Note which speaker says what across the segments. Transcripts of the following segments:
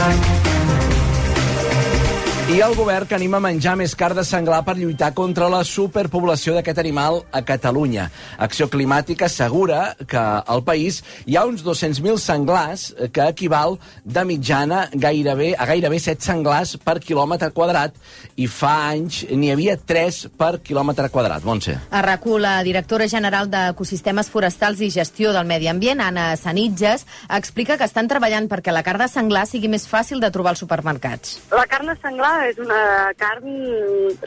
Speaker 1: back. I el govern que anima a menjar més car de senglar per lluitar contra la superpoblació d'aquest animal a Catalunya. Acció Climàtica assegura que al país hi ha uns 200.000 senglars que equival de mitjana gairebé a gairebé 7 senglars per quilòmetre quadrat i fa anys n'hi havia 3 per quilòmetre quadrat. Montse.
Speaker 2: A RACU, la directora general d'Ecosistemes Forestals i Gestió del Medi Ambient, Anna Sanitges, explica que estan treballant perquè la carn de senglar sigui més fàcil de trobar als supermercats.
Speaker 3: La carn de senglar és una carn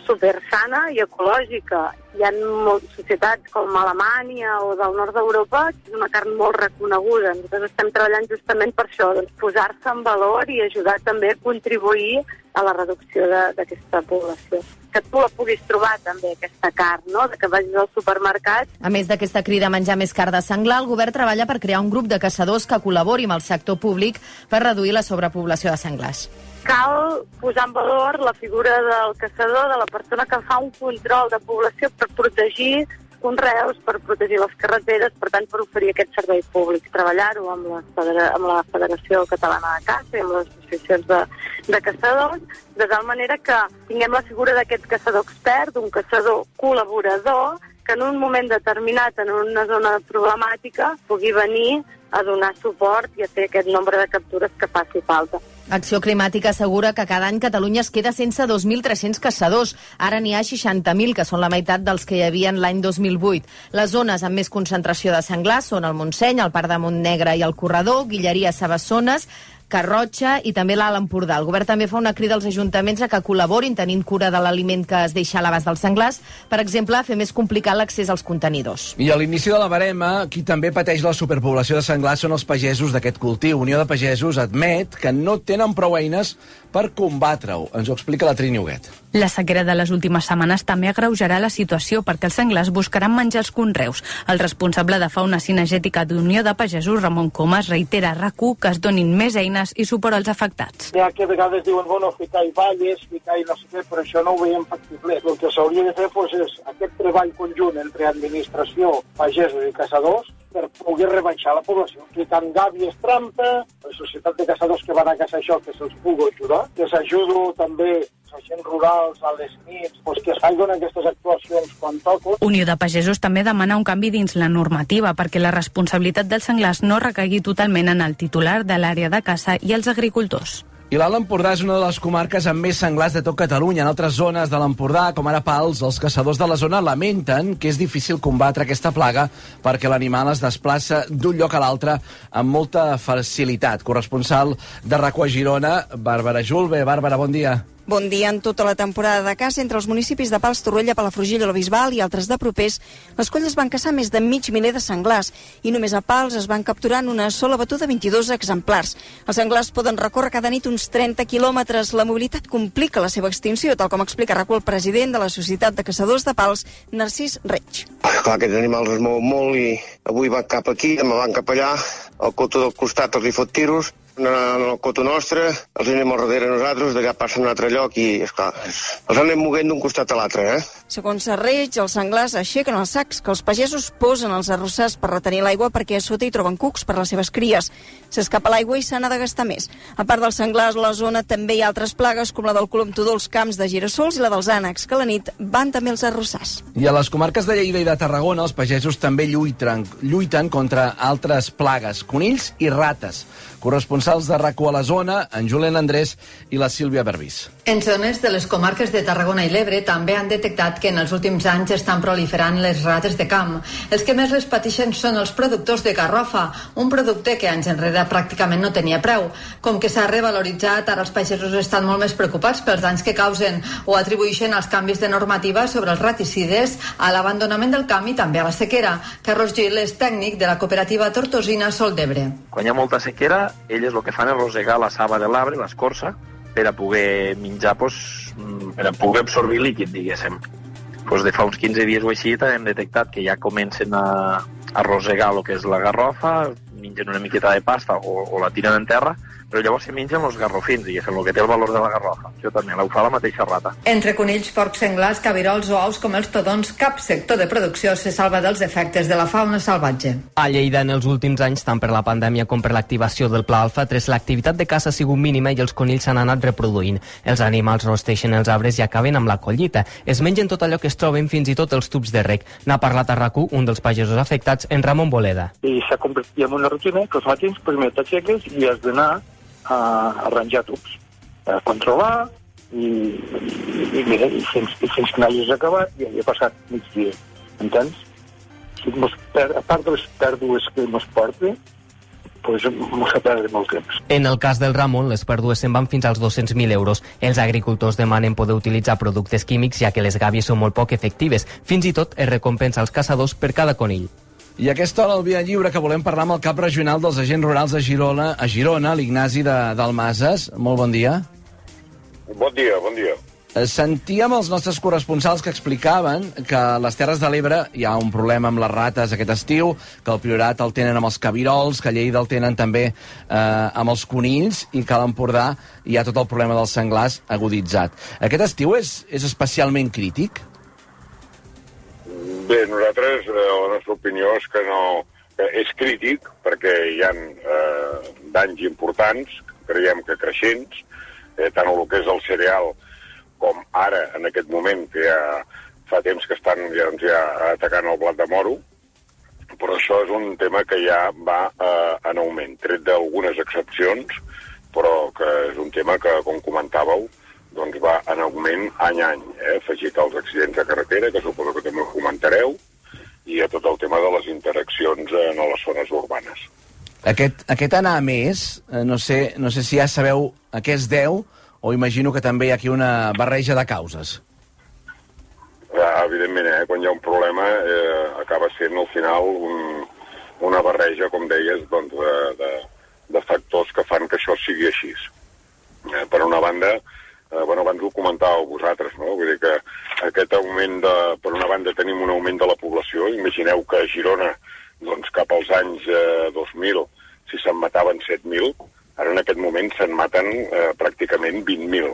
Speaker 3: super sana i ecològica. Hi ha moltes societats com Alemanya o del nord d'Europa que és una carn molt reconeguda. Nosaltres estem treballant justament per això, doncs, posar-se en valor i ajudar també a contribuir a la reducció d'aquesta població. Que tu la puguis trobar també, aquesta carn, no? que vagis al supermercat.
Speaker 2: A més d'aquesta crida a menjar més carn de senglar, el govern treballa per crear un grup de caçadors que col·labori amb el sector públic per reduir la sobrepoblació de senglars
Speaker 3: cal posar en valor la figura del caçador, de la persona que fa un control de població per protegir conreus, per protegir les carreteres, per tant, per oferir aquest servei públic. Treballar-ho amb, la amb la Federació Catalana de Caça i amb les associacions de, de caçadors, de tal manera que tinguem la figura d'aquest caçador expert, d'un caçador col·laborador, que en un moment determinat, en una zona problemàtica, pugui venir a donar suport i a fer aquest nombre de captures que faci falta.
Speaker 2: Acció Climàtica assegura que cada any Catalunya es queda sense 2.300 caçadors. Ara n'hi ha 60.000, que són la meitat dels que hi havia l'any 2008. Les zones amb més concentració de senglars són el Montseny, el Parc de Montnegre i el Corredor, Guilleria, Sabassones, Carrotxa i també l'Alt Empordà. El govern també fa una crida als ajuntaments a que col·laborin tenint cura de l'aliment que es deixa a l'abast dels senglars, per exemple, a fer més complicat l'accés als contenidors.
Speaker 1: I a l'inici de la barema, qui també pateix la superpoblació de senglars són els pagesos d'aquest cultiu. Unió de Pagesos admet que no tenen prou eines per combatre-ho. Ens ho explica la Trini Huguet.
Speaker 4: La sequera de les últimes setmanes també agreujarà la situació perquè els senglars buscaran menjar els conreus. El responsable de fauna cinegètica d'Unió de Pagesos, Ramon Comas, reitera a rac que es donin més eines i suport als afectats.
Speaker 5: Ha que a vegades diuen, bueno, ficar i valles, ficar i no sé què, però això no ho veiem factible. El que s'hauria de fer pues, és aquest treball conjunt entre administració, pagesos i caçadors per poder rebaixar la població. Ficant gàbies trampa, societat de caçadors que van a caçar això, que se'ls pugui ajudar, que s'ajudo també agents rurals a les nits, doncs que es facin aquestes actuacions quan toco.
Speaker 4: Unió de Pagesos també demana un canvi dins la normativa perquè la responsabilitat dels senglars no recaigui totalment en el titular de l'àrea de caça i els agricultors.
Speaker 1: I l'Alt Empordà és una de les comarques amb més senglars de tot Catalunya. En altres zones de l'Empordà, com ara Pals, els caçadors de la zona lamenten que és difícil combatre aquesta plaga perquè l'animal es desplaça d'un lloc a l'altre amb molta facilitat. Corresponsal de RACO Girona, Bàrbara Julve. Bàrbara, bon dia.
Speaker 6: Bon dia. En tota la temporada de caça entre els municipis de Pals, Torroella, Palafrugell la Bisbal i altres de propers, les colles van caçar més de mig miler de senglars i només a Pals es van capturar en una sola batuda 22 exemplars. Els senglars poden recórrer cada nit uns 30 quilòmetres. La mobilitat complica la seva extinció, tal com explica Racó el president de la Societat de Caçadors de Pals, Narcís Reig.
Speaker 7: Clar, aquests animals es mouen molt i avui va cap aquí, demà van cap allà, el coto del costat els hi fot tiros, en el coto nostre, els anem al darrere nosaltres, d'allà passen a un altre lloc i, esclar, els anem moguent d'un costat a l'altre, eh?
Speaker 6: Segons Serreig, els senglars aixequen els sacs que els pagesos posen als arrossars per retenir l'aigua perquè a sota hi troben cucs per les seves cries. S'escapa l'aigua i se n'ha de gastar més. A part dels senglars, a la zona també hi ha altres plagues com la del colom tudó als camps de girassols i la dels ànecs, que a la nit van també els arrossars.
Speaker 1: I a les comarques de Lleida i de Tarragona, els pagesos també lluiten, lluiten contra altres plagues, conills i rates. Corresponsals de RACO a la zona, en Julen Andrés i la Sílvia Berbís.
Speaker 8: En zones de les comarques de Tarragona i l'Ebre també han detectat que en els últims anys estan proliferant les rates de camp. Els que més les pateixen són els productors de garrofa, un producte que anys enrere pràcticament no tenia preu. Com que s'ha revaloritzat, ara els pagesos estan molt més preocupats pels danys que causen o atribueixen els canvis de normativa sobre els raticides a l'abandonament del camp i també a la sequera. Carlos Gil és tècnic de la cooperativa Tortosina Sol d'Ebre.
Speaker 9: Quan hi ha molta sequera, elles el que fan és rosegar la saba de l'arbre, l'escorça, per a poder menjar, pues, mm, per a poder absorbir líquid, diguéssim. Pues de fa uns 15 dies o així hem detectat que ja comencen a, a rosegar el que és la garrofa, mengen una miqueta de pasta o, o la tiren en terra, però llavors se mengen els garrofins, diguéssim, el que té el valor de la garrofa. Això també, ho fa la mateixa rata.
Speaker 8: Entre conills, porcs senglars, cabirols o aus com els todons, cap sector de producció se salva dels efectes de la fauna salvatge.
Speaker 10: A Lleida, en els últims anys, tant per la pandèmia com per l'activació del Pla Alfa 3, l'activitat de caça ha sigut mínima i els conills s'han anat reproduint. Els animals rosteixen els arbres i acaben amb la collita. Es mengen tot allò que es troben, fins i tot els tubs de rec. N'ha parlat a rac un dels pagesos afectats, en Ramon Boleda.
Speaker 5: I s'ha convertit en una rutina que els matins, primer t'aixeques i has d'anar a arranjar tubs, a controlar i, i, i mira, i fins, i fins que n'hagis acabat ja hi ha passat migdia, entens? Si mos per, a part de les pèrdues que mos porta, pues, mos ha perdre molt temps.
Speaker 10: En el cas del Ramon, les pèrdues se'n van fins als 200.000 euros. Els agricultors demanen poder utilitzar productes químics ja que les gàbies són molt poc efectives. Fins i tot es recompensa als caçadors per cada conill.
Speaker 1: I a aquesta hora, al Via Lliure, que volem parlar amb el cap regional dels agents rurals de Girona, a Girona, l'Ignasi de Dalmases. Molt bon dia.
Speaker 11: Bon dia, bon dia.
Speaker 1: Eh, sentíem els nostres corresponsals que explicaven que a les Terres de l'Ebre hi ha un problema amb les rates aquest estiu, que el Priorat el tenen amb els cabirols, que a Lleida el tenen també eh, amb els conills, i que a l'Empordà hi ha tot el problema dels senglars aguditzat. Aquest estiu és, és especialment crític?
Speaker 11: Bé, nosaltres, eh, la nostra opinió és que no... Que és crític, perquè hi ha eh, danys importants, creiem que creixents, eh, tant el que és el cereal com ara, en aquest moment, que ja fa temps que estan ja, doncs, ja atacant el blat de moro, però això és un tema que ja va eh, en augment, tret d'algunes excepcions, però que és un tema que, com comentàveu, doncs va en augment any a any, eh? afegit als accidents de carretera, que suposo que també ho comentareu, i a tot el tema de les interaccions en les zones urbanes.
Speaker 1: Aquest, aquest anar a més, eh, no sé, no sé si ja sabeu a què es deu, o imagino que també hi ha aquí una barreja de causes.
Speaker 11: Ja, evidentment, eh? quan hi ha un problema eh, acaba sent al final un, una barreja, com deies, doncs, de, de, de factors que fan que això sigui així. Eh, per una banda, eh, bueno, abans ho comentàveu vosaltres, no? Vull dir que aquest augment de... Per una banda tenim un augment de la població, imagineu que a Girona, doncs cap als anys eh, 2000, si se'n mataven 7.000, ara en aquest moment se'n maten eh, pràcticament 20.000.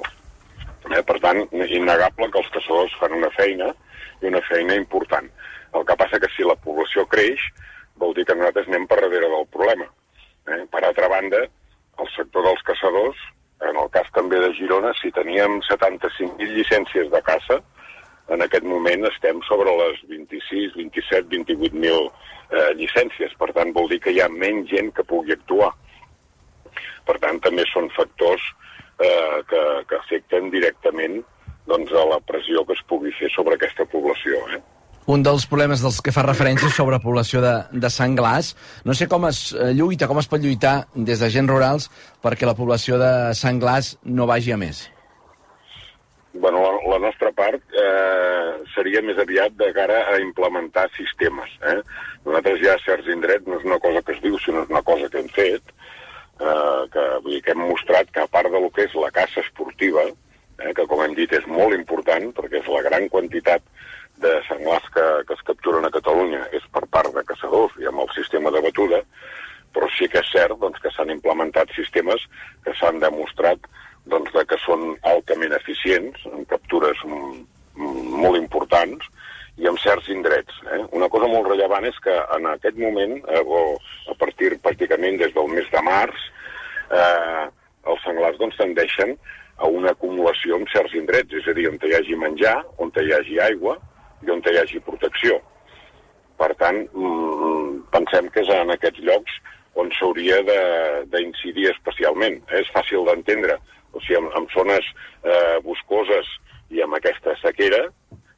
Speaker 11: Eh, per tant, és innegable que els caçadors fan una feina, i una feina important. El que passa que si la població creix, vol dir que nosaltres anem per darrere del problema. Eh? Per altra banda, el sector dels caçadors en el cas també de Girona, si teníem 75.000 llicències de caça, en aquest moment estem sobre les 26, 27, 28.000 eh, llicències. Per tant, vol dir que hi ha menys gent que pugui actuar. Per tant, també són factors eh, que, que afecten directament doncs, a la pressió que es pugui fer sobre aquesta població. Eh?
Speaker 1: un dels problemes dels que fa referència sobre població de, de senglars. No sé com es eh, lluita, com es pot lluitar des de gent rurals perquè la població de senglars no vagi a més.
Speaker 11: Bueno, la, part eh, seria més aviat de cara a implementar sistemes. Eh? Nosaltres ja a certs indrets no és una cosa que es diu, sinó és una cosa que hem fet, eh, que, vull dir, que hem mostrat que a part de lo que és la caça esportiva, eh, que com hem dit és molt important, perquè és la gran quantitat de senglars que, que es capturen a Catalunya és per part de caçadors i amb el sistema de batuda, però sí que és cert doncs, que s'han implementat sistemes que s'han demostrat doncs, de que són altament eficients, en captures molt importants, i amb certs indrets. Eh? Una cosa molt rellevant és que en aquest moment, eh, o a partir pràcticament des del mes de març, eh, els senglars doncs, tendeixen a una acumulació en certs indrets, és a dir, on hi hagi menjar, on hi hagi aigua, i on hi hagi protecció. Per tant, mm, pensem que és en aquests llocs on s'hauria d'incidir especialment. És fàcil d'entendre. O sigui, en, en zones eh, boscoses i amb aquesta sequera,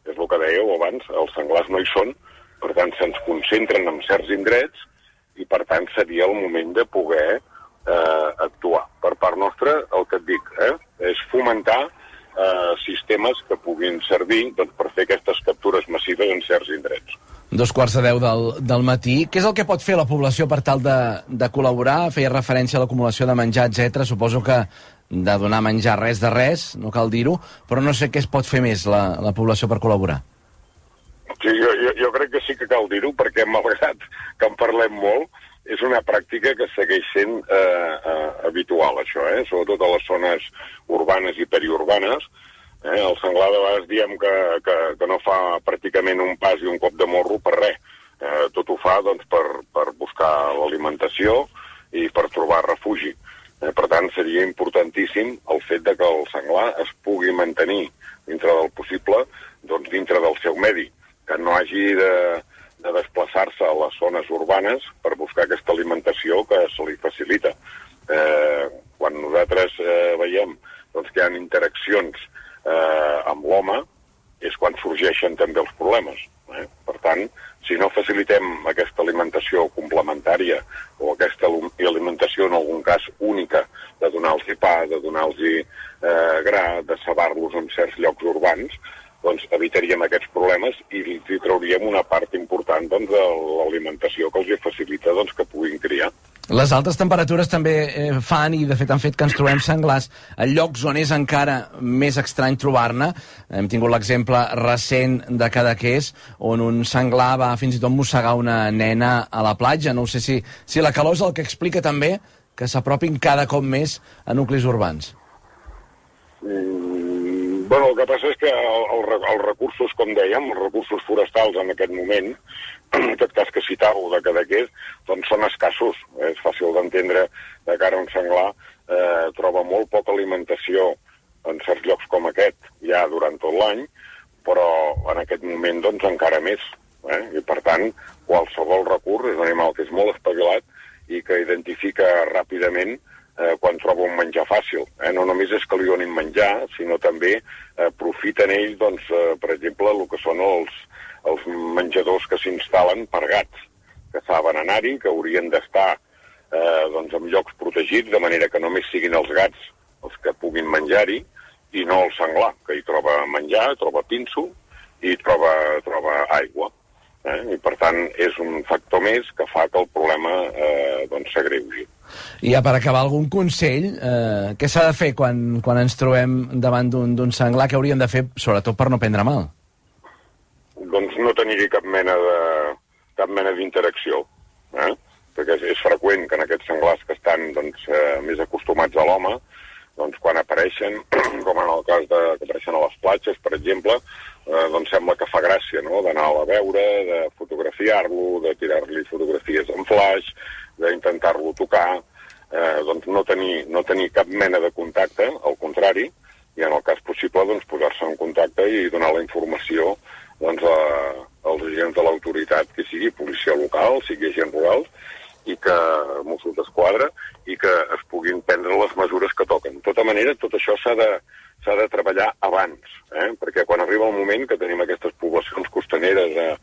Speaker 11: és el que dèieu abans, els senglars no hi són, per tant se'ns concentren en certs indrets i per tant seria el moment de poder eh, actuar. Per part nostra, el que et dic, eh, és fomentar eh, sistemes que puguin servir doncs, per fer aquestes captures massives en certs indrets.
Speaker 1: Dos quarts de deu del, del matí. Què és el que pot fer la població per tal de, de col·laborar? Feia referència a l'acumulació de menjar, etc. Suposo que de donar menjar res de res, no cal dir-ho, però no sé què es pot fer més la, la població per col·laborar.
Speaker 11: Sí, jo, jo, jo crec que sí que cal dir-ho, perquè malgrat que en parlem molt, és una pràctica que segueix sent eh, eh, habitual, això, eh? sobretot a les zones urbanes i periurbanes. Eh? El senglar de vegades diem que, que, que no fa pràcticament un pas i un cop de morro per res. Eh, tot ho fa doncs, per, per buscar l'alimentació i per trobar refugi. Per tant, seria importantíssim el fet de que el senglar es pugui mantenir dintre del possible doncs, dintre del seu medi, que no hagi de, de desplaçar-se a les zones urbanes per buscar aquesta alimentació que se li facilita. Eh, quan nosaltres eh, veiem doncs, que hi ha interaccions eh, amb l'home, és quan sorgeixen també els problemes. Eh? Per tant, si no facilitem aquesta alimentació complementària o aquesta alimentació, en algun cas, única, de donar-los pa, de donar-los eh, gra, de cebar-los en certs llocs urbans, doncs evitaríem aquests problemes i li trauríem una part important doncs, de l'alimentació que els facilita doncs, que puguin criar.
Speaker 1: Les altes temperatures també eh, fan, i de fet han fet que ens trobem senglars a llocs on és encara més estrany trobar-ne. Hem tingut l'exemple recent de Cadaqués, on un senglar va fins i tot mossegar una nena a la platja. No sé si, si la calor és el que explica també que s'apropin cada cop més a nuclis urbans.
Speaker 11: Mm, Bueno, el que passa és que el, el, els recursos, com dèiem, els recursos forestals en aquest moment, en aquest cas que citàveu de Cadaqués, doncs són escassos. És fàcil d'entendre de cara a un senglar eh, troba molt poca alimentació en certs llocs com aquest, ja durant tot l'any, però en aquest moment doncs encara més. Eh? I per tant, qualsevol recurs és un animal que és molt espavilat i que identifica ràpidament quan troba un menjar fàcil. Eh? No només és que li donin menjar, sinó també eh, aprofiten ells, doncs, eh, per exemple, el que són els, els menjadors que s'instal·len per gats, que saben anar-hi, que haurien d'estar eh, doncs, en llocs protegits, de manera que només siguin els gats els que puguin menjar-hi, i no el senglar, que hi troba menjar, troba pinso i troba, troba aigua. Eh? I, per tant, és un factor més que fa que el problema eh, doncs, s'agreugi.
Speaker 1: I ja per acabar, algun consell? Eh, què s'ha de fer quan, quan ens trobem davant d'un senglar? Què hauríem de fer, sobretot per no prendre mal?
Speaker 11: Doncs no tenir-hi cap mena de cap mena d'interacció. Eh? Perquè és, és freqüent que en aquests senglars que estan doncs, eh, més acostumats a l'home, doncs quan apareixen, com en el cas de, que apareixen a les platges, per exemple, eh, doncs sembla que fa gràcia, no?, d'anar a veure, de fotografiar-lo, de tirar-li fotografies en flash, d'intentar-lo tocar, eh, doncs no tenir, no tenir cap mena de contacte, al contrari, i en el cas possible doncs, posar-se en contacte i donar la informació doncs, a, als agents de l'autoritat, que sigui policia local, sigui agents rurals, i que Mossos d'Esquadra, i que es puguin prendre les mesures que toquen. De tota manera, tot això s'ha de, s'ha de treballar abans, eh? perquè quan arriba el moment que tenim aquestes poblacions costaneres eh,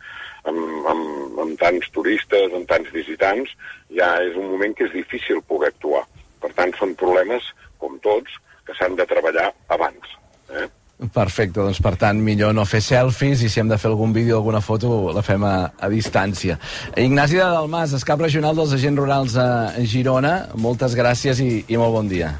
Speaker 11: amb, amb, amb tants turistes, amb tants visitants, ja és un moment que és difícil poder actuar. Per tant, són problemes, com tots, que s'han de treballar abans. Eh?
Speaker 1: Perfecte, doncs per tant millor no fer selfies i si hem de fer algun vídeo o alguna foto la fem a, a distància. Ignasi de Dalmas, escap regional dels agents rurals a Girona, moltes gràcies i, i molt bon dia.